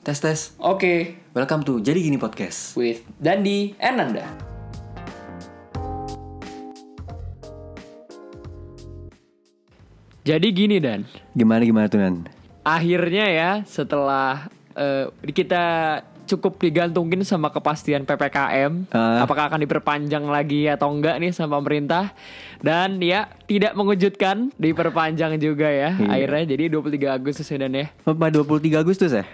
Tes tes. Oke, Welcome to Jadi Gini Podcast. with Dandi and Nanda. Jadi gini dan Gimana gimana tuh Nan? akhirnya ya setelah eh, kita cukup digantungin sama kepastian ppkm, Ah. apakah akan diperpanjang lagi atau enggak nih sama pemerintah dan ya tidak mengejutkan diperpanjang juga ya Iya. akhirnya jadi 23 Agustus ya dan ya. Sampai 23 Agustus ya?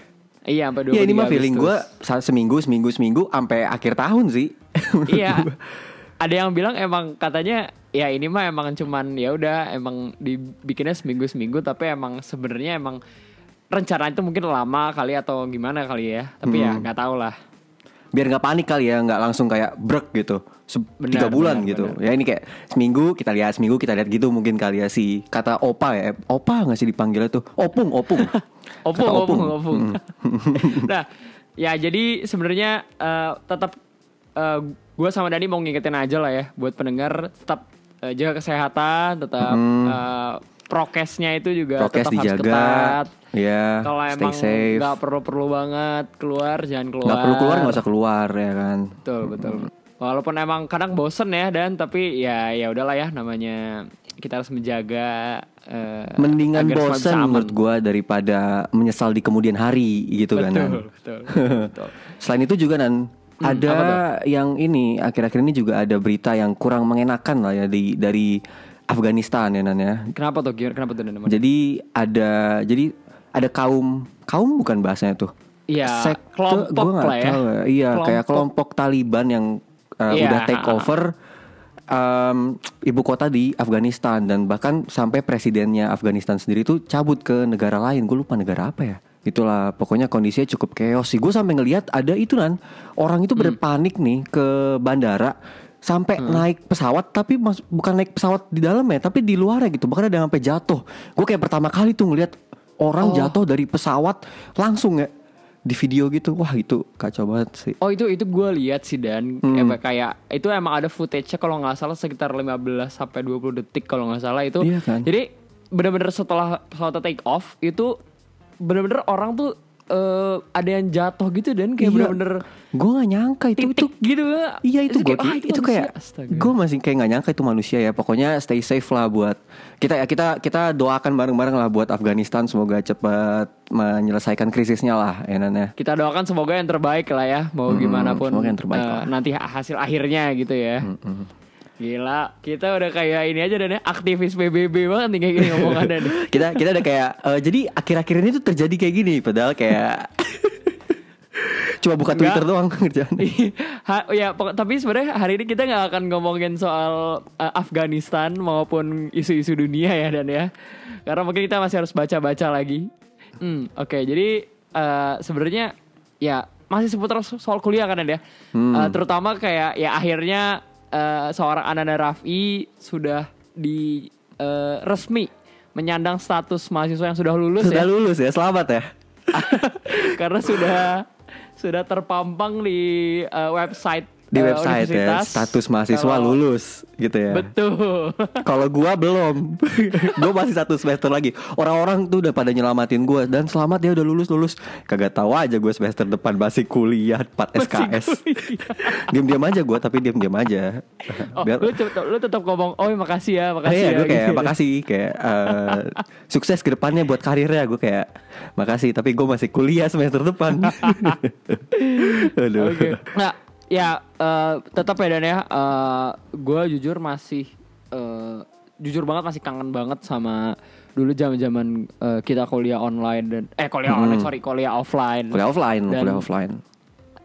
Iya sampai 23 Iya ini mah feeling gue seminggu seminggu seminggu sampai akhir tahun sih. Iya. Ada yang bilang emang katanya ya ini mah emang cuman ya udah emang dibikinnya seminggu seminggu tapi emang sebenarnya emang rencana itu mungkin lama kali atau gimana kali ya. Tapi ya nggak tahu lah. Biar nggak panik kali ya, nggak langsung kayak brek gitu. Benar, tiga bulan benar, gitu. Ya ini kayak seminggu kita lihat, seminggu kita lihat gitu mungkin kali ya si kata opa ya. Opa nggak sih dipanggilnya tuh? Opung, opung. Opung, Kata opung, opung. nah, ya jadi sebenarnya eh, tetap gue sama Dani mau ngingetin aja lah ya buat pendengar tetap eh, jaga kesehatan, tetap eh, prokesnya itu juga Prokes tetap harus dijaga. ketat. Ya, Kalau emang nggak perlu-perlu banget keluar, jangan keluar. Nggak perlu keluar nggak usah keluar ya kan. Betul, betul. Walaupun emang kadang bosen ya dan tapi ya ya udahlah ya namanya kita harus menjaga eh, Mendingan aman. menurut gue daripada menyesal di kemudian hari gitu kan. Nan. Betul, betul, betul. Selain itu juga nan Hmm, ada yang ini akhir-akhir ini juga ada berita yang kurang mengenakan lah ya di dari Afghanistan ya nan ya. Kenapa tuh? Kenapa tuh? Dan? Jadi ada jadi ada kaum kaum bukan bahasanya tuh. Iya, Sekte, kelompok gua lah ya. tahu Iya, kayak Kelompok. kelompok Taliban yang uh, Iya, udah take over um, ibu kota di Afghanistan dan bahkan sampai presidennya Afghanistan sendiri tuh cabut ke negara lain. Gue lupa negara apa ya. Itulah pokoknya kondisinya cukup chaos sih. Gue sampai ngelihat ada itu kan orang itu Hmm. berpanik nih ke bandara sampai naik pesawat tapi mas, bukan naik pesawat di dalam ya tapi di luar gitu bahkan ada yang sampai jatuh gue kayak pertama kali tuh ngelihat orang Oh. jatuh dari pesawat langsung ya di video gitu wah itu kacau banget sih Oh itu itu gue lihat sih dan Hmm. emang kayak itu emang ada footage-nya kalau nggak salah sekitar 15 sampai 20 detik kalau nggak salah itu. Iya kan? Jadi bener-bener setelah pesawatnya take off itu bener-bener orang tuh eh, ada yang jatuh gitu dan kayak Iya. bener-bener gue nggak nyangka itu itu gitu Iya itu gue kayak, ah, itu, kayak gue masih kayak nggak nyangka itu manusia ya. Pokoknya stay safe lah buat kita ya kita kita doakan bareng-bareng lah buat Afghanistan. Semoga cepat menyelesaikan krisisnya lah ya Nan, ya. kita doakan semoga yang terbaik lah ya mau gimana pun semoga yang terbaik eh, lah. nanti hasil akhirnya gitu ya gila kita udah kayak ini aja dan ya. Aktivis PBB banget nih kayak gini ngomongannya kita kita ada kayak eh, jadi akhir-akhir ini tuh terjadi kayak gini padahal kayak cuma buka Enggak. Twitter doang kerjaan. Ha- ya tapi sebenarnya hari ini kita nggak akan ngomongin soal uh, Afghanistan maupun isu-isu dunia ya dan ya. Karena mungkin kita masih harus baca-baca lagi. Hmm, Oke jadi uh, sebenarnya ya masih seputar so- soal kuliah kan ya. Uh, terutama kayak ya akhirnya uh, seorang Ananda Rafi sudah di uh, resmi menyandang status mahasiswa yang sudah lulus sudah ya. lulus ya selamat ya. Karena sudah sudah terpampang di uh, website di uh, website ya status mahasiswa Kalau- lulus gitu ya Betul. Kalau gua belum, gua masih satu semester lagi. Orang-orang tuh udah pada nyelamatin gua dan selamat ya udah lulus lulus. Kagak tahu aja gua semester depan masih kuliah 4 SKS. Diam-diam aja gua tapi diam-diam aja. Oh, Biar lu, tetap, lu tetap ngomong, oh makasih ya, Ah, makasih iya, ya. gue kayak gitu. makasih kayak eh, sukses ke depannya buat karirnya gue kayak makasih tapi gue masih kuliah semester depan. Aduh. Oke. Nah, ya eh, tetap ya Dan ya. gue jujur masih eh, jujur banget masih kangen banget sama dulu zaman-zaman eh, kita kuliah online dan eh kuliah online sorry kuliah offline. Kuliah offline, Dan- kuliah offline.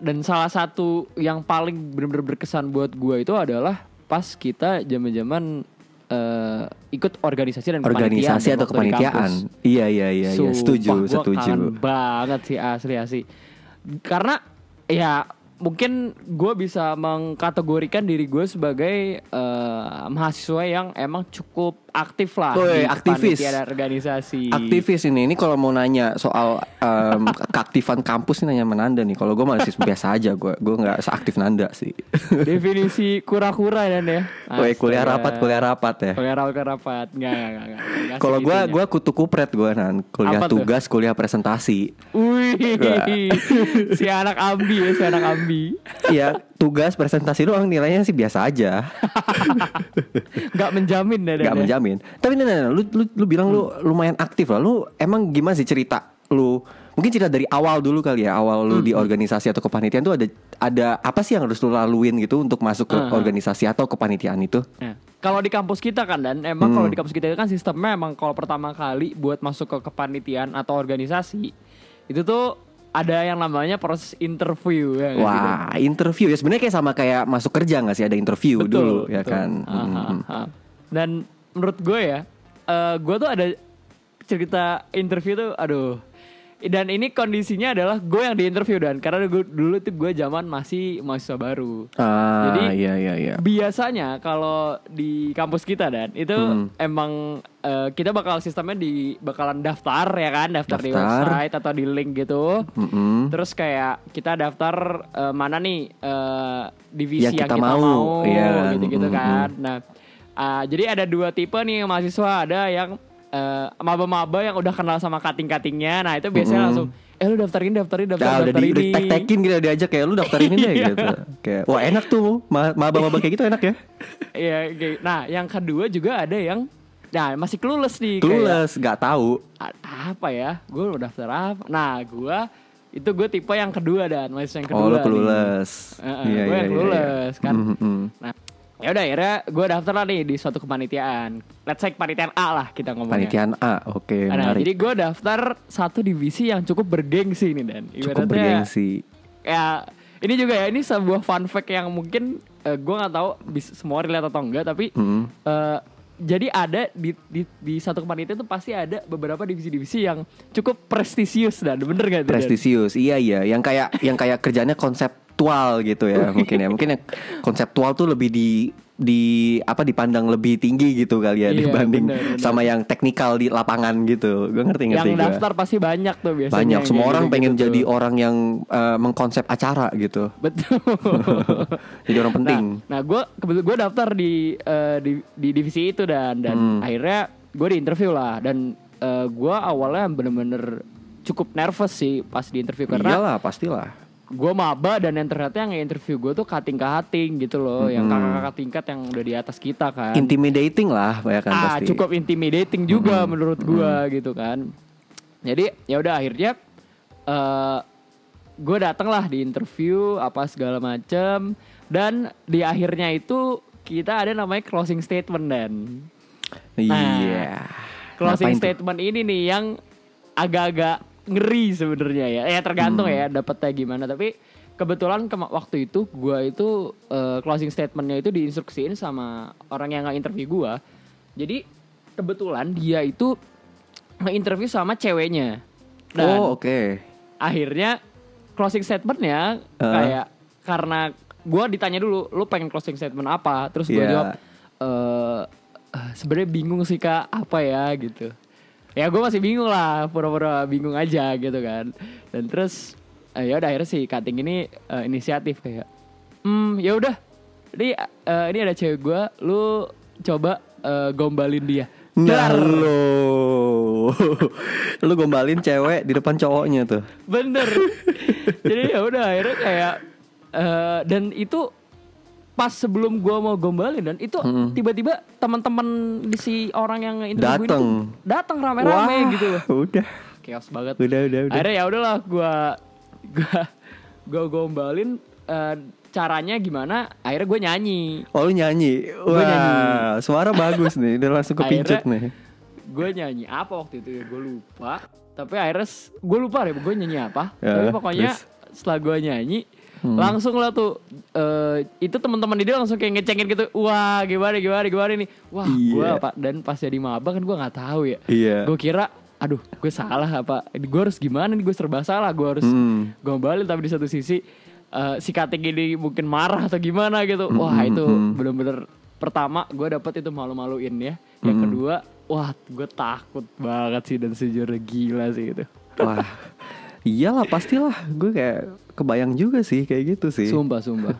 Dan salah satu yang paling benar-benar berkesan buat gue itu adalah pas kita zaman-zaman eh, ikut organisasi dan Organisasi atau kepanitiaan. Iya iya iya, iya. setuju Sumpah, setuju. kangen banget sih asli asli. Karena ya mungkin gue bisa mengkategorikan diri gue sebagai eh, mahasiswa yang emang cukup aktif lah Woi, di aktivis. dan organisasi. Aktivis ini, ini kalau mau nanya soal em, keaktifan kampus ini nanya sama Nanda nih. Kalau gue masih biasa aja, gue gue nggak seaktif Nanda sih. Definisi kura-kura dan ya. Woi, kuliah rapat, kuliah rapat ya. Kuliah rapat, kuliah rapat. Enggak. enggak. Enggak Kalau gue segitunya. gue kutu kupret gue nan kuliah Apa tuh? tugas, kuliah presentasi. Wih, si anak ambi ya, si anak ambi. Iya, tugas presentasi doang nilainya sih biasa aja. Enggak menjamin Dan, Gak menjamin. Tapi nah, lu, lu, lu bilang lu lumayan aktif lah. Lu emang gimana sih cerita lu? Mungkin cerita dari awal dulu kali ya. Awal lu di organisasi atau kepanitiaan tuh ada ada apa sih yang harus lu laluin gitu untuk masuk ke Uh-huh. organisasi atau kepanitiaan itu? Nah, kalau di kampus kita kan dan emang Hmm. kalau di kampus kita kan sistemnya emang kalau pertama kali buat masuk ke kepanitiaan atau organisasi itu tuh ada yang namanya proses interview ya? Wah, interview ya sebenarnya kayak sama kayak masuk kerja nggak sih ada interview dulu ya betul. kan. Ah, Hmm, ah, hmm. ah. Dan menurut gue ya, eh, gue tuh ada cerita interview tuh, aduh. Dan ini kondisinya adalah gue yang diinterview dan karena gue, dulu tuh gue zaman masih mahasiswa baru. Ah, Jadi, iya iya iya. Biasanya kalau di kampus kita dan itu Hmm. emang eh, kita bakal sistemnya di bakalan daftar ya kan, daftar, di Daftar. website atau di link gitu. Mm-mm. Terus kayak kita daftar eh, mana nih eh, divisi Yang yang, kita kita, mau. mau, Iya. gitu-gitu Mm-mm. kan. Nah, ah, jadi ada dua tipe nih mahasiswa, ada yang eh, maba-maba yang udah kenal sama kating-katingnya. Nah, itu biasanya Mm-mm. langsung eh lu daftar ini, daftar ini, daftar, Nah, udah daftar di udah tek-tekin gitu diajak kayak lu daftar ini deh Iya. gitu. Kayak wah enak tuh. Ma- Maba-maba kayak gitu enak ya. Iya, kayak- nah yang kedua juga ada yang Nah masih clueless nih kayak, Clueless, nggak tahu. "A- Apa ya Gue mau daftar apa Nah gue Itu gue tipe yang kedua dan Mahasiswa yang kedua Oh lu clueless. Heeh, gue yang clueless, kan. Mhm, mhm. Nah ya udah akhirnya gue daftar lah nih di suatu kepanitiaan Let's say kepanitiaan A lah kita ngomongnya Panitiaan A, oke Nah, menarik. jadi gue daftar satu divisi yang cukup bergengsi nih dan Cukup bergengsi. ya ini juga ya ini sebuah fun fact yang mungkin eh, gue nggak tahu bis- semua relate atau enggak tapi Mhm. eh, jadi ada di, di di satu kepanitiaan itu pasti ada beberapa divisi-divisi yang cukup prestisius dan bener gak? Prestisius, iya iya. Yang kayak yang kayak kerjanya konseptual gitu ya mungkin ya. Mungkin yang konseptual tuh lebih di di apa dipandang lebih tinggi gitu kali ya Iya, dibanding benar, benar. sama yang teknikal di lapangan gitu. Gue ngerti ngerti yang gua. daftar pasti banyak tuh biasanya Banyak semua orang gitu-gitu pengen tuh. jadi orang yang eh, mengkonsep acara gitu. betul Jadi orang penting. Nah, nah gue kebetulan gue daftar di, eh, di di divisi itu dan dan Hmm. akhirnya gue di interview lah dan gue awalnya bener-bener cukup nervous sih pas di interview karena Iyalah, pastilah. Gue maba dan yang ternyata yang interview gue tuh cutting cutting gitu loh yang Hmm. kakak-kakak tingkat yang udah di atas kita kan. Intimidating lah ya kan ah pasti. cukup intimidating juga menurut gue gitu kan. Jadi ya udah akhirnya eh gue dateng lah di interview apa segala macem. Dan di akhirnya itu kita ada namanya closing statement dan. Iya. closing Ngapain statement ini nih yang agak-agak ngeri sebenarnya ya. Ya tergantung Hmm. ya dapetnya gimana. Tapi kebetulan kema- waktu itu gua itu eh, closing statementnya itu diinstruksiin sama orang yang nggak interview gua. Jadi kebetulan dia itu nge-interview sama ceweknya. Dan Oh, oke. akhirnya closing statementnya Uh. kayak karena gua ditanya dulu, lu pengen closing statement apa? Terus gua Iya. jawab eh eh, sebenarnya bingung sih kak apa ya gitu. Ya gue masih bingung lah, pura-pura bingung aja gitu kan. Dan terus eh, ya udah akhirnya si cutting ini eh, inisiatif kayak, hmm ya udah, ini eh, ini ada cewek gue, lu coba eh, gombalin dia. Nah lo Lu gombalin cewek di depan cowoknya tuh Bener. Jadi ya udah akhirnya kayak eh, dan itu pas sebelum gua mau gombalin dan itu Mm-mm. tiba-tiba teman-teman di si orang yang interview itu datang rame-rame Wah, gitu. Udah Chaos banget. Udah udah udah Akhirnya ya udahlah gua gua gua gombalin eh, caranya gimana? Akhirnya gue nyanyi. Oh lu nyanyi Wah nyanyi. suara bagus nih Udah langsung kepincut Akhirnya- nih Gue nyanyi apa waktu itu ya gue lupa. Tapi akhirnya gue lupa deh gue nyanyi apa. Ya, Tapi pokoknya terus? Hmm. setelah gue nyanyi langsung lah tuh eh, itu teman-teman dia langsung kayak ngecengin gitu wah gimana gimana gimana nih wah gue Iya. apa dan pas jadi maba kan gue nggak tahu ya Iya gue kira aduh gue salah apa gue harus gimana nih gue serba salah gue harus Hmm. gombalin tapi di satu sisi eh, si Kating ini mungkin marah atau gimana gitu. Wah itu bener-bener pertama gue dapet itu malu-maluin ya. Yang kedua, wah gue takut banget sih dan sejujurnya gila sih itu. Wah, iyalah pastilah. Gue kayak kebayang juga sih kayak gitu sih. Sumpah, sumpah.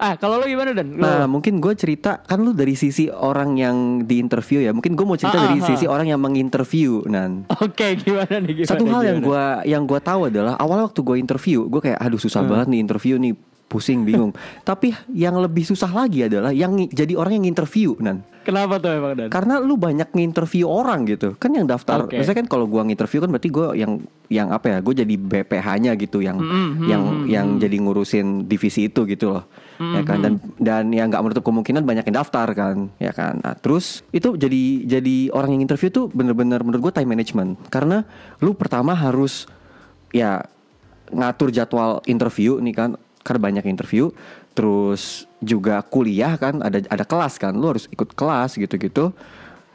Ah, kalau lo gimana Dan? Lo- Nah, mungkin gue cerita kan lu dari sisi orang yang diinterview ya. Mungkin gue mau cerita Ah, dari ah, sisi orang yang menginterview, nan. Oke, gimana nih? Gimana, Satu hal yang gua yang gua tahu adalah awal waktu gue interview, gue kayak aduh susah banget nih interview nih, pusing bingung. Tapi yang lebih susah lagi adalah yang jadi orang yang interview, nan. Kenapa tuh emang Dan? Karena lu banyak nginterview orang gitu. Kan yang daftar, Oke. maksudnya kan kalau gua nginterview kan berarti gue yang yang apa ya? Gue jadi BPH-nya gitu yang Mm-mm, yang yang jadi ngurusin divisi itu gitu loh. Ya kan dan dan yang nggak menutup kemungkinan banyak yang daftar kan, ya kan. Nah, terus itu jadi jadi orang yang interview tuh bener-bener menurut gue time management. Karena lu pertama harus ya ngatur jadwal interview nih kan karena banyak interview terus juga kuliah kan ada ada kelas kan lu harus ikut kelas gitu-gitu.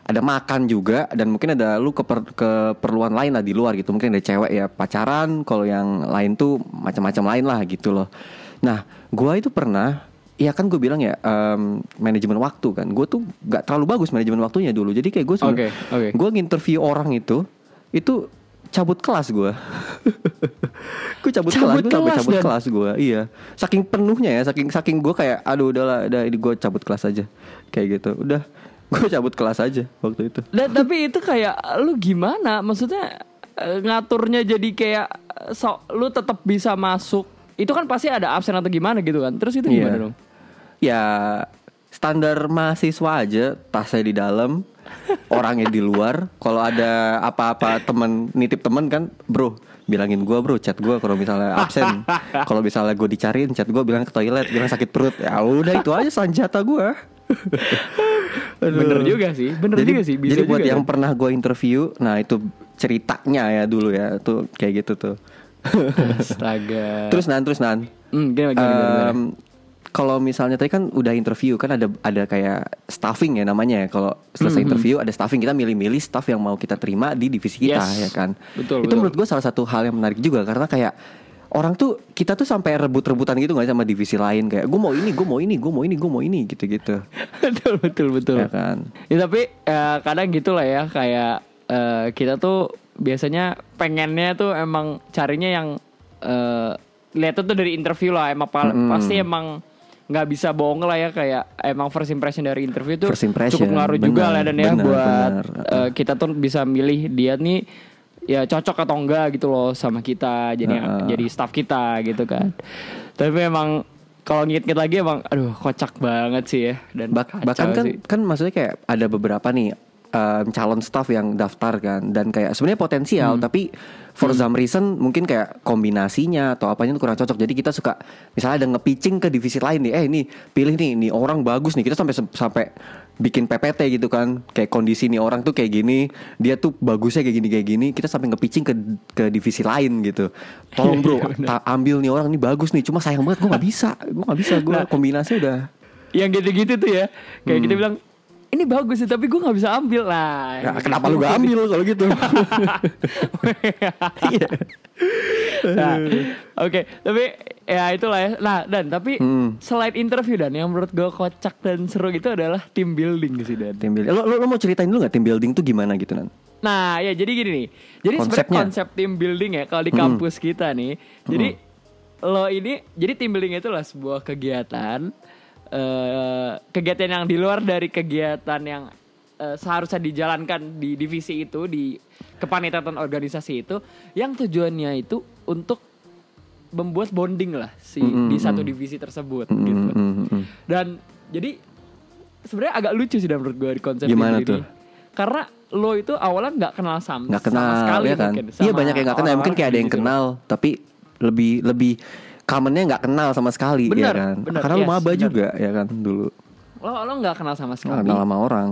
Ada makan juga dan mungkin ada lu keper, keperluan lain lah di luar gitu. Mungkin ada cewek ya pacaran kalau yang lain tuh macam-macam lain lah gitu loh. Nah gua itu pernah ya kan gue bilang ya em, manajemen waktu kan. Gue tuh gak terlalu bagus manajemen waktunya dulu. Jadi kayak gue Oke, oke. gue nginterview orang itu itu cabut kelas gue gue cabut, kelas Cabut gue sampai kelas, cabut Dan? kelas gue iya saking penuhnya ya saking saking gue kayak aduh udahlah udah ini gue cabut kelas aja kayak gitu udah gue cabut kelas aja waktu itu Dan tapi itu kayak lu gimana? Maksudnya eh, ngaturnya jadi kayak eh, so, lu tetap bisa masuk. Itu kan pasti ada absen atau gimana gitu kan. Terus itu gimana Iya. dong? ya standar mahasiswa aja tasnya di dalam orangnya di luar kalau ada apa-apa temen nitip temen kan bro bilangin gua bro chat gua kalau misalnya absen kalau misalnya gue dicariin chat gua bilang ke toilet bilang sakit perut ya udah itu aja senjata gua Aduh. Bener juga sih. Bener jadi, juga sih. Bisa jadi buat juga yang ya. pernah gue interview nah itu ceritanya ya dulu ya tuh kayak gitu tuh Astaga. terus nan terus nan Hmm, gimana, gimana, gimana? Kalau misalnya tadi kan udah interview kan ada ada kayak staffing ya namanya ya. Kalau selesai Mhm. interview ada staffing kita milih-milih staff yang mau kita terima di divisi kita Yes. ya kan. Betul, Itu betul. menurut gue salah satu hal yang menarik juga karena kayak orang tuh kita tuh sampai rebut-rebutan gitu nggak sama divisi lain kayak gue mau ini, gue mau ini, gue mau ini, gue mau ini gitu-gitu. betul betul betul. Ya kan. Ya tapi eh, kadang gitulah ya kayak eh, kita tuh biasanya pengennya tuh emang carinya yang eh lihat tuh dari interview lah emang pa- Mm-mm. pasti emang nggak bisa bohong lah ya kayak emang first impression dari interview tuh First impression, cukup ngaruh juga lah dan ya buat eh, kita tuh bisa milih dia nih ya cocok atau enggak gitu loh sama kita jadi Heeh. jadi staff kita gitu kan tapi emang kalau nginget lagi emang aduh kocak banget sih ya dan kacau bahkan kan sih. kan maksudnya kayak ada beberapa nih em, calon staff yang daftar kan dan kayak sebenarnya Hmm. potensial tapi for some reason mungkin kayak kombinasinya atau apanya itu kurang cocok. Jadi kita suka misalnya ada nge-pitching ke divisi lain nih eh ini pilih nih nih orang bagus nih. Kita sampai sampai bikin PPT gitu kan. Kayak kondisi nih orang tuh kayak gini dia tuh bagusnya kayak gini kayak gini. Kita sampai nge-pitching ke ke divisi lain gitu. Tolong bro Iya, ta- ambil nih orang nih bagus nih. Cuma sayang banget gue nggak bisa. Gue nggak bisa gue Nah. kombinasi udah. yang gitu-gitu tuh ya. Kayak Hmm. kita bilang ini bagus sih tapi gue nggak bisa ambil lah Ya, kenapa lu gak ambil kalau gitu? Iya. nah, oke tapi ya itulah ya nah dan tapi Hmm. selain interview dan yang menurut gue kocak dan seru itu adalah team building sih dan Tim building. Lo, lo, lo mau ceritain dulu gak tim building tuh gimana gitu nan? Nah, ya jadi gini nih. Jadi sebenarnya konsep team building ya kalau di kampus kita nih. Jadi lo ini jadi team building itu lah sebuah kegiatan eh kegiatan yang di luar dari kegiatan yang eh, seharusnya dijalankan di divisi itu di kepanitiaan organisasi itu yang tujuannya itu untuk membuat bonding lah si Mm-mm, di satu mm. divisi tersebut Mm, gitu. mm, mm, mm. Dan jadi sebenarnya agak lucu sih menurut gue di konsep Gimana ini. tuh? Karena lo itu awalnya nggak kenal sama, Nggak kenal sama sekali ya kan? mungkin. Iya banyak yang gak kenal. Mungkin orang-orang kayak ada yang kenal, tapi lebih lebih commonnya nggak kenal sama sekali Bener, ya kan? bener, Karena lu yes, maba bener. juga ya kan dulu. Lo lo nggak kenal sama Nggak sekali. kenal sama orang.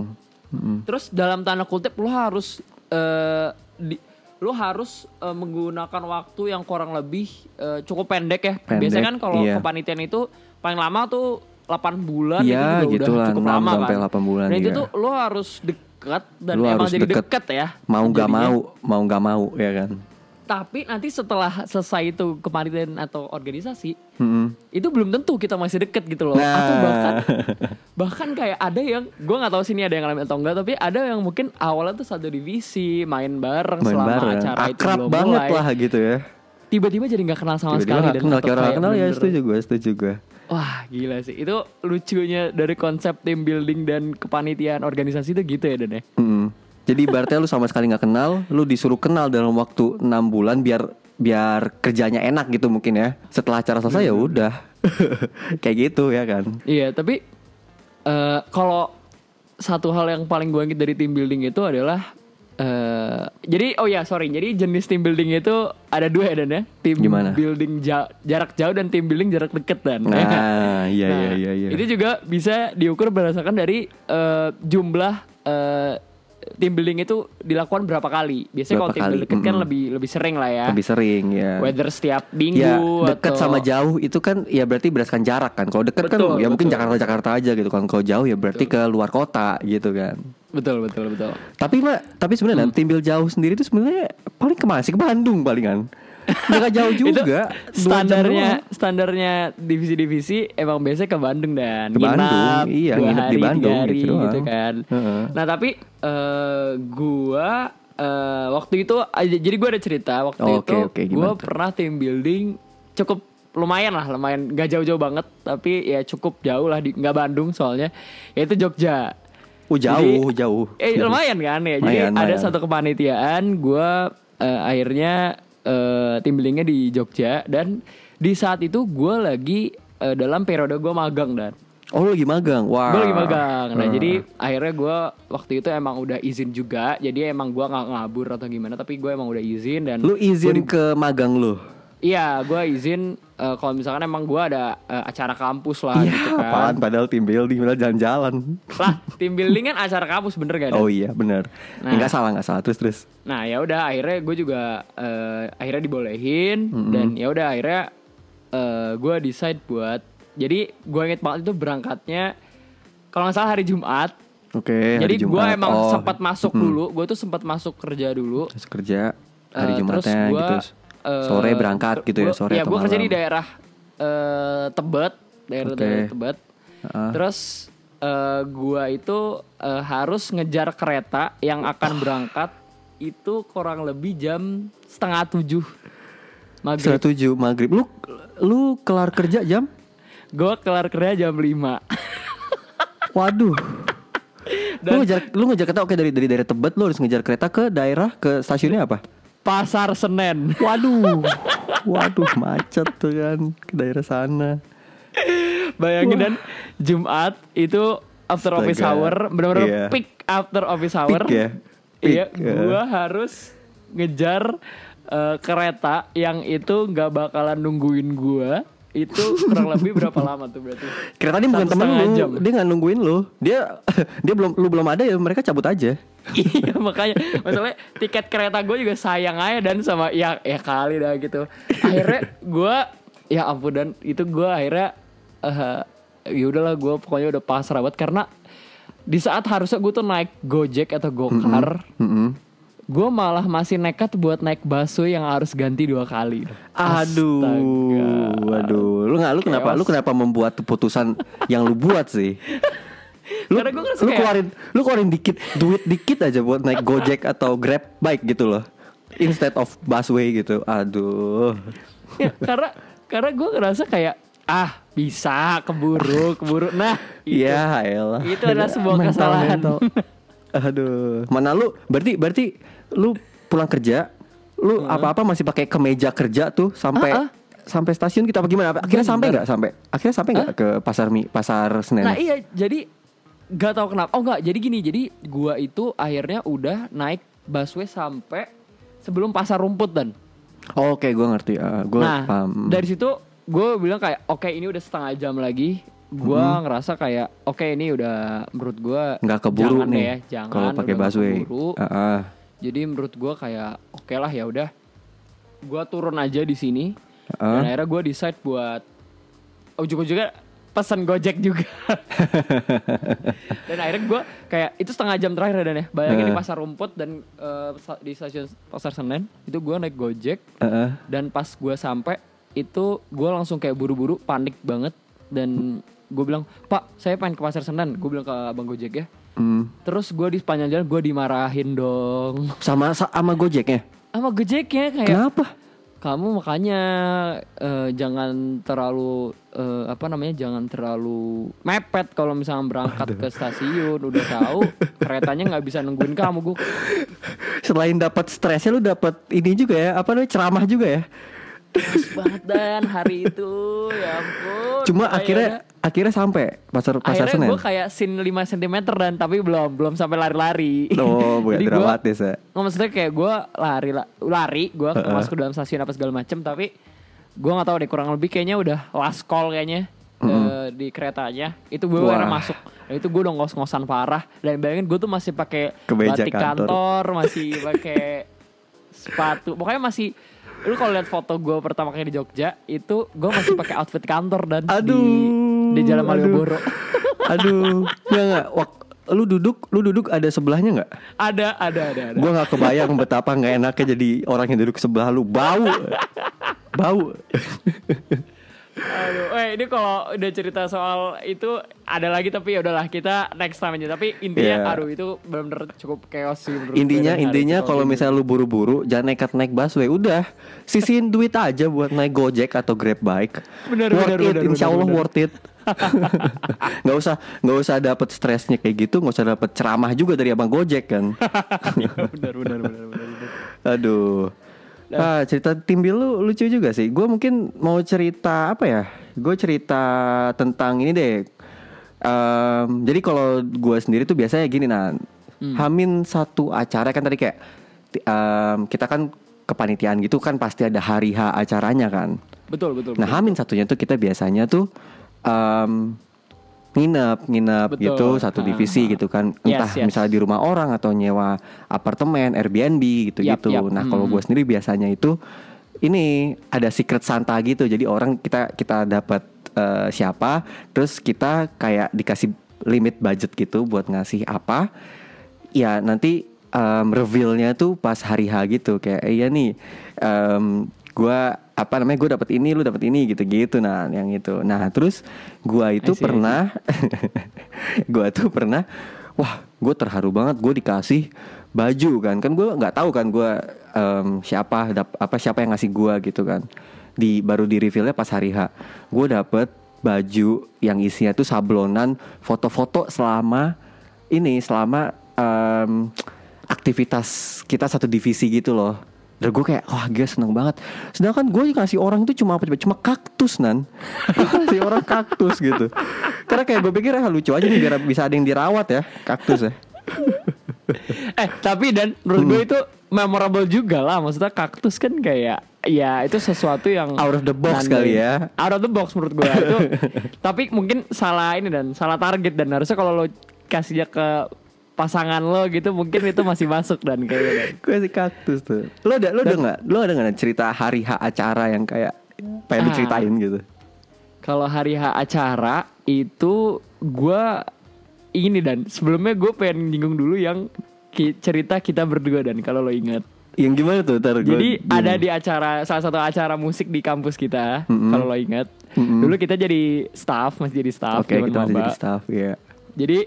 Mm-mm. Terus dalam tanda kutip lo harus eh, di, lo harus eh, menggunakan waktu yang kurang lebih eh, cukup pendek ya. Pendek, Biasanya kan kalau iya. kepanitiaan itu paling lama tuh 8 bulan Iya, itu gitu udah lah, cukup 6 lama sampai kan. 8 bulan, Dan itu iya. tuh lo harus dekat dan Lo emang harus jadi deket. deket ya. Mau gak Jadinya. mau, mau gak mau ya kan? Tapi nanti setelah selesai itu kepanitiaan atau organisasi Mm-mm. itu belum tentu kita masih deket gitu loh. Nah. atau bahkan bahkan kayak ada yang gue nggak tahu sini ada yang ngalamin atau enggak tapi ada yang mungkin awalnya tuh satu divisi main bareng main selama bareng. acara itu akrab belum banget mulai. lah gitu ya. Tiba-tiba jadi nggak kenal sama tiba-tiba sekali gak kenal orang kayak kenal ya setuju gue setuju gue wah gila sih. Itu lucunya dari konsep team building dan kepanitiaan organisasi itu gitu ya Dan ya? Mm. Jadi berarti lu sama sekali nggak kenal, lu disuruh kenal dalam waktu enam bulan biar biar kerjanya enak gitu mungkin ya. Setelah acara selesai ya udah. Kayak gitu ya kan. Iya, tapi eh kalau satu hal yang paling gue inget dari team building itu adalah eh jadi oh ya sorry, jadi jenis team building itu ada dua ya Dan ya. Tim Gimana? building ja- jarak jauh dan tim building jarak deket dan. ya kan? Nah, iya Nah, iya iya iya. Itu juga bisa diukur berdasarkan dari eh, jumlah eh, team building itu dilakukan berapa kali. Biasanya kalau tim kali, building kan lebih lebih sering lah ya. Lebih sering ya. Whether setiap Ya minggu dekat atau sama jauh itu kan ya berarti berdasarkan jarak kan. Kalau dekat kan Betul, ya mungkin betul. Jakarta Jakarta aja gitu kan. Kalau jauh ya berarti ke luar kota gitu kan. betul betul betul. Tapi mak, tapi sebenarnya Hmm. tim build jauh sendiri itu sebenarnya paling ke mana sih ke Bandung palingan. Nggak jauh juga. standarnya standarnya divisi-divisi emang biasanya ke Bandung dan Ke Bandung, iya, nginep di hari, tiga Bandung hari, gitu gitu, kan Heeh. nah tapi eh, gua eh, waktu itu aja- jadi gua ada cerita waktu Oh, itu oke, gua tuh? pernah team building cukup lumayan lah lumayan gak jauh-jauh banget tapi ya cukup jauh lah di nggak Bandung soalnya yaitu Jogja Oh jauh, Jadi- jauh. Eh lumayan kan ya. Jadi Lumayan, ada lumayan. satu kepanitiaan gue akhirnya eh, tim buildingnya di Jogja dan di saat itu gue lagi eh, dalam periode gue magang dan Oh lu lagi magang. Wah. gue lagi magang. Nah Ah. jadi akhirnya gue waktu itu emang udah izin juga. Jadi emang gue nggak ngabur atau gimana. Tapi gue emang udah izin dan lu izin ke magang lu. Iya gue izin eh, kalau misalkan emang gue ada eh, acara kampus lah Iya, gitu kan. apaan padahal tim building malah jalan-jalan. Lah tim building kan acara kampus bener gak? Dan? Oh iya, bener. Nah. Enggak salah, enggak salah. Terus terus. Nah ya udah akhirnya gue juga eh, akhirnya dibolehin dan ya udah akhirnya gue decide buat jadi gue inget banget itu berangkatnya kalau nggak salah hari Jumat. Oke, hari jadi gue emang Oh, sempat masuk dulu, gue tuh sempat masuk kerja dulu. Terus kerja hari Eh, Jumatnya terus gua, gitu. Eh, Sore berangkat gitu ya, sore Ya gue kerja di daerah eh, Tebet, daerah, Oke. daerah Tebet. Heeh. Terus eh, gua itu eh, harus ngejar kereta yang akan berangkat itu kurang lebih jam setengah tujuh maghrib. Setengah tujuh maghrib. Lu lu kelar kerja jam? Gue kelar kerja jam 5 Waduh. lu ngejar lu ngejar kereta oke dari dari daerah Tebet lu harus ngejar kereta ke daerah ke stasiunnya apa? Pasar Senen. Waduh. Waduh, macet tuh kan ke daerah sana. Bayangin dan Jumat itu after office Astaga. hour, benar-benar Iya. peak after office hour. Peak ya? Iya, Peak, ya. gua harus ngejar eh, kereta yang itu nggak bakalan nungguin gua. Itu kurang lebih berapa lama tuh berarti? Kereta ini bukan temen lu, jam. dia nggak nungguin lu. Dia dia belum lu belum ada ya mereka cabut aja. iya makanya masalahnya tiket kereta gue juga sayang aja dan sama ya ya kali dah gitu akhirnya gue ya ampun dan itu gue akhirnya eh ya udahlah gue pokoknya udah pasrah banget karena di saat harusnya gue tuh naik gojek atau gokar Mm-mm. Gue malah masih nekat buat naik busway yang harus ganti dua kali Aduh, Astaga. waduh, lu nggak lu kenapa Chaos. lu kenapa membuat keputusan yang lu buat sih? Lu, Karena gua ngerasa lu kayak- keluarin lu keluarin dikit duit dikit aja buat naik Gojek atau Grab bike gitu loh. Instead of busway gitu. Aduh. Ya, karena karena gue ngerasa kayak ah bisa keburu keburu nah itu. Iya, elah. Itu adalah sebuah Mental, kesalahan. mental. Aduh, mana lu? Berarti berarti lu pulang kerja, lu apa-apa masih pakai kemeja kerja tuh sampai Uh-uh. sampai stasiun kita apa gimana? Akhirnya sampai nggak sampai? Akhirnya sampai nggak ke pasar mi pasar Senen? Nah iya jadi gak tahu kenapa. Oh enggak, jadi gini. Jadi gua itu akhirnya udah naik busway sampai sebelum pasar rumput dan. Oh, Oke, gue ngerti. Ah, gue Nah paham. dari situ gue bilang kayak oke ini udah setengah jam lagi. Gua ngerasa kayak oke ini udah menurut gua nggak keburu jangan nih ya, jangan kalau pakai busway. Ah, ah. Jadi menurut gua kayak oke lah ya udah. Gua turun aja di sini. Ah. Dan akhirnya gue decide buat ujung-ujungnya pesan Gojek juga. dan akhirnya gue kayak itu setengah jam terakhir dan ya. Bayangin di Eh. pasar rumput dan sa- di stasiun pasar Senen itu gue naik Gojek Heeh. dan pas gue sampai itu gue langsung kayak buru-buru panik banget dan gue bilang Pak saya pengen ke pasar Senen gue bilang ke abang Gojek ya Hmm. terus gue di sepanjang jalan gue dimarahin dong Sama sama Gojeknya. sama Gojeknya kayak Kenapa? kamu makanya eh, jangan terlalu eh, apa namanya jangan terlalu mepet kalau misalnya berangkat ke stasiun udah tahu keretanya nggak bisa nungguin kamu gue Selain dapat stresnya lu dapat ini juga ya, apa namanya ceramah juga ya. Males banget dan hari itu. Ya ampun. Cuma Akhirnya- akhirnya akhirnya sampai pasar pasar akhirnya Senen. gue kayak sin 5 cm dan tapi belum belum sampai lari-lari. Oh, bukan Jadi gua- dramatis ya. Maksudnya kayak gue lari la- lari gue masuk ke dalam stasiun apa segala macem tapi gue nggak tahu deh kurang lebih kayaknya udah last call kayaknya eh, di keretanya. Itu gue akhirnya masuk. Dan itu gue udah ngos-ngosan parah. Dan bayangin gue tuh masih pakai batik kantor. kantor masih pakai sepatu pokoknya masih lu kalau lihat foto gue pertama kali di Jogja itu gue masih pakai outfit kantor dan Aduh, di, di Jalan. Malioboro Aduh, nggak nggak. Lu duduk, lu duduk ada sebelahnya nggak? ada ada ada ada Gue nggak kebayang betapa nggak enaknya jadi orang yang duduk sebelah lu bau, bau. Aduh, eh ini kalau udah cerita soal itu ada lagi tapi ya udahlah kita next time aja. Tapi intinya, Iya. aduh itu benar-benar cukup chaos sih. menurut Intinya intinya kalau misalnya lu buru-buru jangan nekat naik busway. Udah sisihin duit aja buat naik Gojek atau Grab bike. Bener, worth bener, it, bener, insya bener, Allah bener. worth it. nggak usah nggak usah dapet stresnya kayak gitu, nggak usah dapet ceramah juga dari abang Gojek kan. benar, benar, benar, benar. Aduh. Ah, cerita tim Bill lu lucu juga sih. Gue mungkin mau cerita apa ya? Gue cerita tentang ini deh. Em, jadi kalau gue sendiri tuh biasanya gini nah, Hamin satu acara kan tadi kayak em, kita kan kepanitiaan gitu kan pasti ada hari H acaranya kan. Betul, betul. Nah Hamin satunya tuh kita biasanya tuh em, nginep nginep Betul. gitu satu divisi ah. gitu kan Yes, entah yes. misalnya di rumah orang atau nyewa apartemen Airbnb gitu gitu. Nah kalau Hmm. gue sendiri biasanya itu ini ada secret Santa gitu jadi orang kita kita dapat eh, siapa terus kita kayak dikasih limit budget gitu buat ngasih apa ya nanti em, revealnya tuh pas hari H gitu kayak iya nih em, gua apa namanya gue dapat ini lu dapat ini gitu gitu nah yang itu. Nah terus gua itu I see, pernah gua tuh pernah wah gue terharu banget gue dikasih baju kan. Kan gue nggak tahu kan gua em, siapa dap, apa siapa yang ngasih gua gitu kan. Di baru di revealnya pas hari H. Gue dapet baju yang isinya tuh sablonan foto-foto selama ini selama em, aktivitas kita satu divisi gitu loh. Dan gue kayak wah gue seneng banget. Sedangkan gue kasih orang itu cuma apa coba? Cuma kaktus nan. Kasih orang kaktus gitu. Karena kayak gue pikir ah, lucu aja nih biar bisa ada yang dirawat ya kaktus ya. eh, tapi dan menurut Hmm. gue itu memorable juga lah. Maksudnya kaktus kan kayak ya itu sesuatu yang Out of the box kali ya. Out of the box menurut gue itu. tapi mungkin salah ini dan salah target dan harusnya kalau lo kasihnya ke pasangan lo gitu mungkin itu masih masuk dan kayaknya. Dan. Gue kasih kaktus tuh. Lo ada lo ada nggak? Lo ada nggak cerita hari H acara yang kayak pengen Ah. diceritain gitu? Kalau hari H acara itu gue ini dan sebelumnya gue pengen nyinggung dulu yang ki- cerita kita berdua dan kalau lo ingat. Yang gimana tuh? Ntar gua Jadi bingung. ada di acara salah satu acara musik di kampus kita Mm-mm. kalau lo ingat. Mm-mm. Dulu kita jadi staff masih jadi staff. Oke zaman kita masih jadi staff ya. Jadi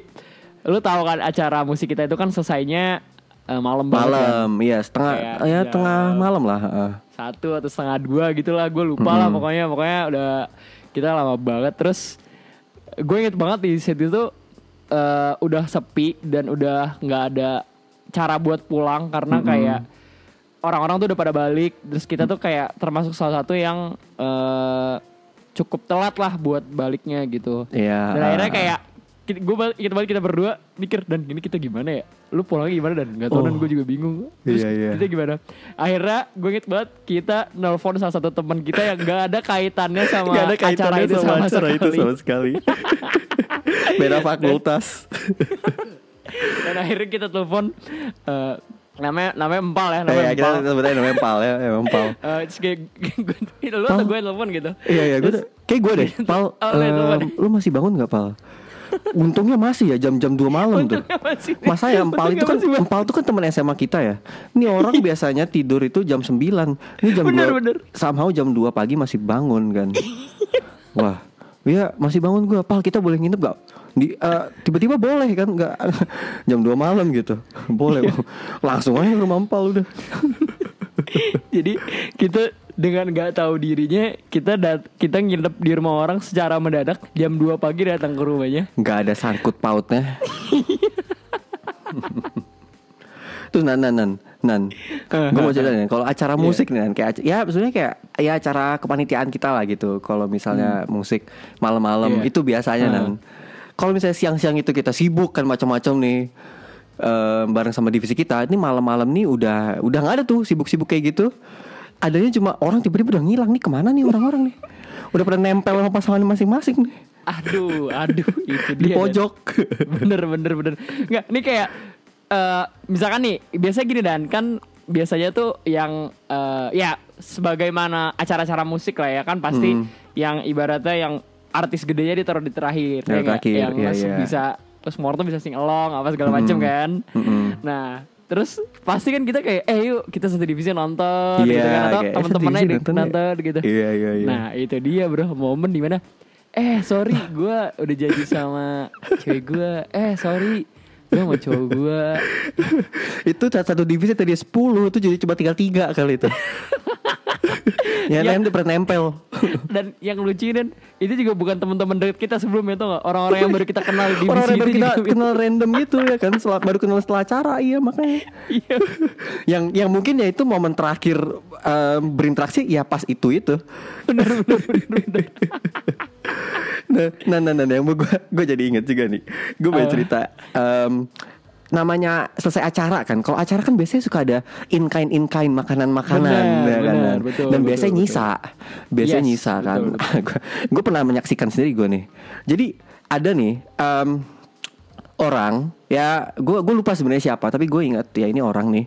lo tahu kan acara musik kita itu kan selesainya eh, malam kan? Malam, iya setengah, Kayak ya jam- tengah malam lah. heeh. satu atau setengah dua gitu lah gue lupa lah pokoknya pokoknya udah kita lama banget terus gue inget banget di set itu eh, udah sepi dan udah nggak ada cara buat pulang karena kayak orang-orang tuh udah pada balik terus kita tuh kayak termasuk salah satu yang eh, cukup telat lah buat baliknya gitu Iya. dan akhirnya kayak kita, gue balik, kita balik kita berdua mikir dan ini kita gimana ya lu pulangnya gimana dan nggak tahu dan Oh. gue juga bingung terus Iya, iya. kita gimana akhirnya gue inget banget kita nelpon salah satu teman kita yang nggak ada kaitannya sama Gak ada acara kaitannya itu sama, sama, acara itu sekali. sama sekali. Beda fakultas. dan akhirnya kita telepon eh, namanya namanya empal ya Eh, namanya ya, kita empal sebutnya namanya Pal ya, empal. Eh, terus kayak gue lu atau gue telepon gitu Iya iya gue kayak gue deh Pal Oh, telepon. Lu masih bangun gak Pal? Untungnya masih ya jam-jam 2 malam tuh Untungnya masih nih. Masa ya Empal itu kan masih. Empal itu kan teman SMA kita ya Ini orang biasanya tidur itu jam 9 Ini jam Bener, 2 bener. Somehow jam 2 pagi masih bangun kan Wah Iya masih bangun gue Pal kita boleh nginep gak? Di, eh, tiba-tiba boleh kan nggak jam 2 malam gitu boleh Iya. langsung aja ke rumah empal udah Jadi kita dengan nggak tahu dirinya kita dat kita nginep di rumah orang secara mendadak jam 2 pagi datang ke rumahnya. nggak ada sangkut pautnya Terus nan nan nan nan, gue mau cerita nih. Kalau acara musik nih, Nan, kayak ya sebenarnya kayak ya acara kepanitiaan kita lah gitu. Kalau misalnya musik malam-malam Iya. itu biasanya Hmm. nan. Kalau misalnya siang-siang itu kita sibuk kan macam-macam nih em, bareng sama divisi kita. Ini malam-malam nih udah udah nggak ada tuh sibuk-sibuk kayak gitu. Adanya cuma orang tiba-tiba udah ngilang nih ke mana nih orang-orang nih. Udah pada nempel sama pasangan masing-masing nih Aduh, aduh itu di dia. pojok. bener bener bener nggak ini kayak eh misalkan nih biasa gini dan kan biasanya tuh yang eh, ya sebagaimana acara-acara musik lah ya kan pasti Hmm. yang ibaratnya yang artis gedenya ditaruh di terakhir ya nggak? terakhir, yang mas iya. bisa terus tuh bisa sing along apa segala macem kan Mm-mm. nah terus pasti kan kita kayak eh yuk kita satu divisi nonton gitu Iya, kan atau eh, teman-temannya nonton nonton, ya. gitu Iya, iya, iya. nah itu dia bro momen di mana eh sorry gue udah jadi sama cewek gue eh sorry gue sama cowok gue itu satu satu divisi tadi 10 itu jadi cuma tinggal tiga kali itu. yang Ya. lain tuh pernah nempel. dan yang lucu dan itu juga bukan teman-teman deket kita sebelumnya tuh nggak orang-orang yang baru kita kenal di Orang-orang itu baru kita juga- kenal random gitu ya kan, setelah, baru kenal setelah acara iya makanya. iya yang yang mungkin ya itu momen terakhir em, berinteraksi ya pas itu itu. bener bener bener, bener. Nah, nah, nah, nah, yang gue gue jadi inget juga nih. Gue mau Apa? cerita. em, namanya selesai acara kan. Kalau acara kan biasanya suka ada in kind in kind makanan makanan, Benar, ya kan? benar, betul, Dan betul, biasanya betul. nyisa, biasanya Yes, nyisa kan. gue pernah menyaksikan sendiri gue nih. Jadi ada nih em, orang ya gue gue lupa sebenarnya siapa tapi gue ingat ya ini orang nih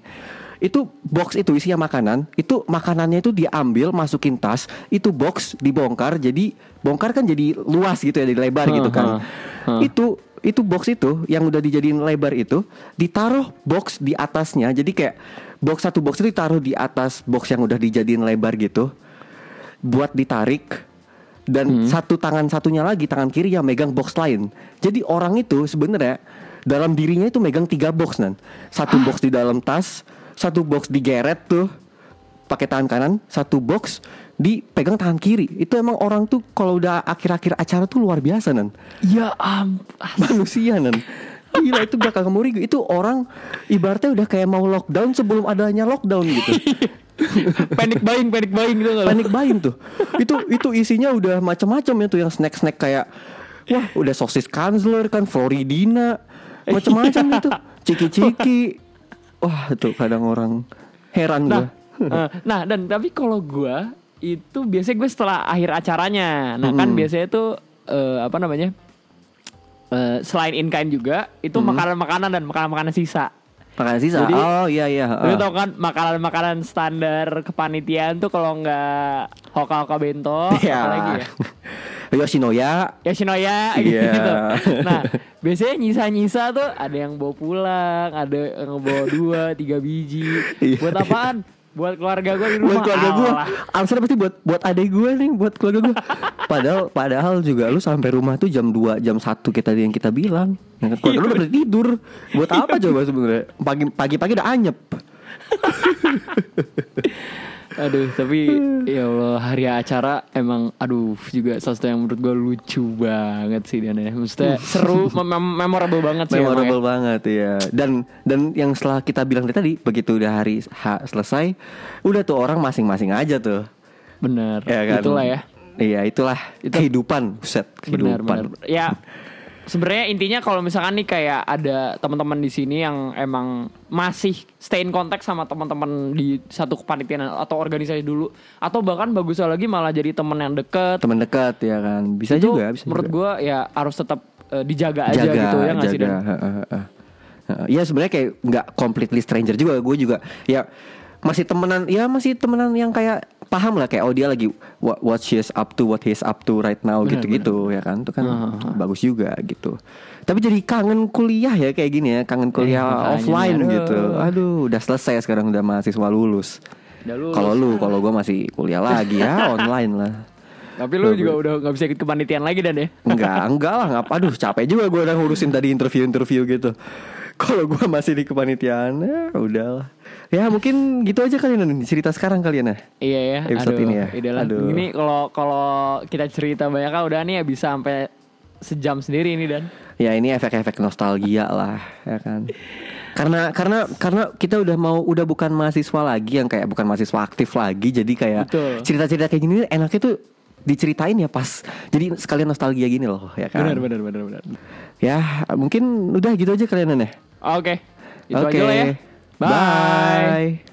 itu box itu isinya makanan itu makanannya itu diambil masukin tas itu box dibongkar jadi bongkar kan jadi luas gitu ya jadi lebar gitu kan Hah, hah. itu itu box itu yang udah dijadiin lebar itu ditaruh box di atasnya jadi kayak box satu box itu ditaruh di atas box yang udah dijadiin lebar gitu buat ditarik dan satu tangan satunya lagi tangan kiri yang megang box lain. Jadi orang itu sebenarnya dalam dirinya itu megang tiga box nan. Satu box di dalam tas, satu box digeret tuh pakai tangan kanan, satu box dipegang tangan kiri. Itu emang orang tuh kalau udah akhir-akhir acara tuh luar biasa nan. ya am Manusia nan. Gila itu gak kagak Itu orang ibaratnya udah kayak mau lockdown sebelum adanya lockdown gitu. panic buying panic buying gitu panik buying tuh. itu itu isinya udah macam-macam ya tuh yang snack-snack kayak wah udah sosis Kanzler kan Floridina macam-macam itu ciki-ciki. Wah, itu kadang orang heran Nah, gua. eh, nah dan tapi kalau gue itu biasanya gue setelah akhir acaranya. Nah kan biasanya tuh eh, apa namanya? Eh, selain in kind juga itu makanan-makanan dan makanan-makanan sisa. Makanan sisa. Jadi- oh iya iya. Lu ah. tau kan makanan-makanan standar kepanitiaan tuh kalau nggak hoka-hoka bento, Iya. apa lagi ya? Yoshinoya. Yoshinoya gitu. Nah, biasanya nyisa-nyisa tuh ada yang bawa pulang, ada yang bawa dua, tiga biji. Iya. Buat apaan? Buat keluarga gue di rumah. buat keluarga gue alasannya pasti buat buat adek gue nih buat keluarga gue padahal padahal juga lu sampai rumah tuh jam 2 jam 1 kita yang kita bilang. Kan? keluarga lu udah tidur. Buat apa coba sebenarnya? Pagi pagi pagi udah anyep Aduh, tapi ya Allah hari acara emang aduh juga sesuatu yang menurut gue lucu banget sih dan ya. Maksudnya seru, mem- mem- memorable banget sih emang ya. memorable banget ya dan dan yang setelah kita bilang tadi begitu udah hari H selesai udah tuh orang masing-masing aja tuh Bener, ya kan itulah ya. iya itulah kehidupan set kehidupan benar. Ya, sebenarnya intinya kalau misalkan nih kayak ada teman-teman di sini yang emang masih stay in contact sama teman-teman di satu kepanitiaan atau organisasi dulu, atau bahkan bagusnya lagi malah jadi teman yang deket. teman dekat ya kan. Bisa itu juga bisa menurut gua ya harus tetap eh, dijaga aja jaga gitu ya nggak sih Dan? Uh, ya sebenarnya kayak nggak completely stranger juga. Gue juga ya masih temenan ya masih temenan yang kayak paham lah kayak oh dia lagi what, what she is up to what he is up to right now gitu-gitu ya kan? Itu kan Uh-huh. bagus juga gitu. Tapi jadi kangen kuliah ya kayak gini ya kangen kuliah Eh, offline aduh. gitu. Aduh. Udah selesai sekarang udah mahasiswa lulus. Kalau lu kalau gue masih kuliah lagi ya online lah. Tapi lu juga udah nggak bisa ikut kepanitiaan lagi dan ya. Enggak, enggak lah, ngapa aduh capek juga gue udah ngurusin tadi interview-interview gitu. Kalau gue masih di kepanitiaan, ya udahlah. Ya mungkin gitu aja kalian nih cerita sekarang kalian ya. Iya ya. Episode aduh, ini ya. Idealah. Aduh. Ini kalau kalau kita cerita banyak kan udah nih ya bisa sampai sejam sendiri ini dan. Ya ini efek-efek nostalgia lah, ya kan. Karena karena karena kita udah mau udah bukan mahasiswa lagi yang kayak bukan mahasiswa aktif lagi, jadi kayak cerita-cerita kayak gini enaknya tuh diceritain ya pas. Jadi sekalian nostalgia gini loh, ya kan. benar benar benar. Ya mungkin udah gitu aja kalian ya. Oke. Itu Oke. aja lah ya. Bye. Bye.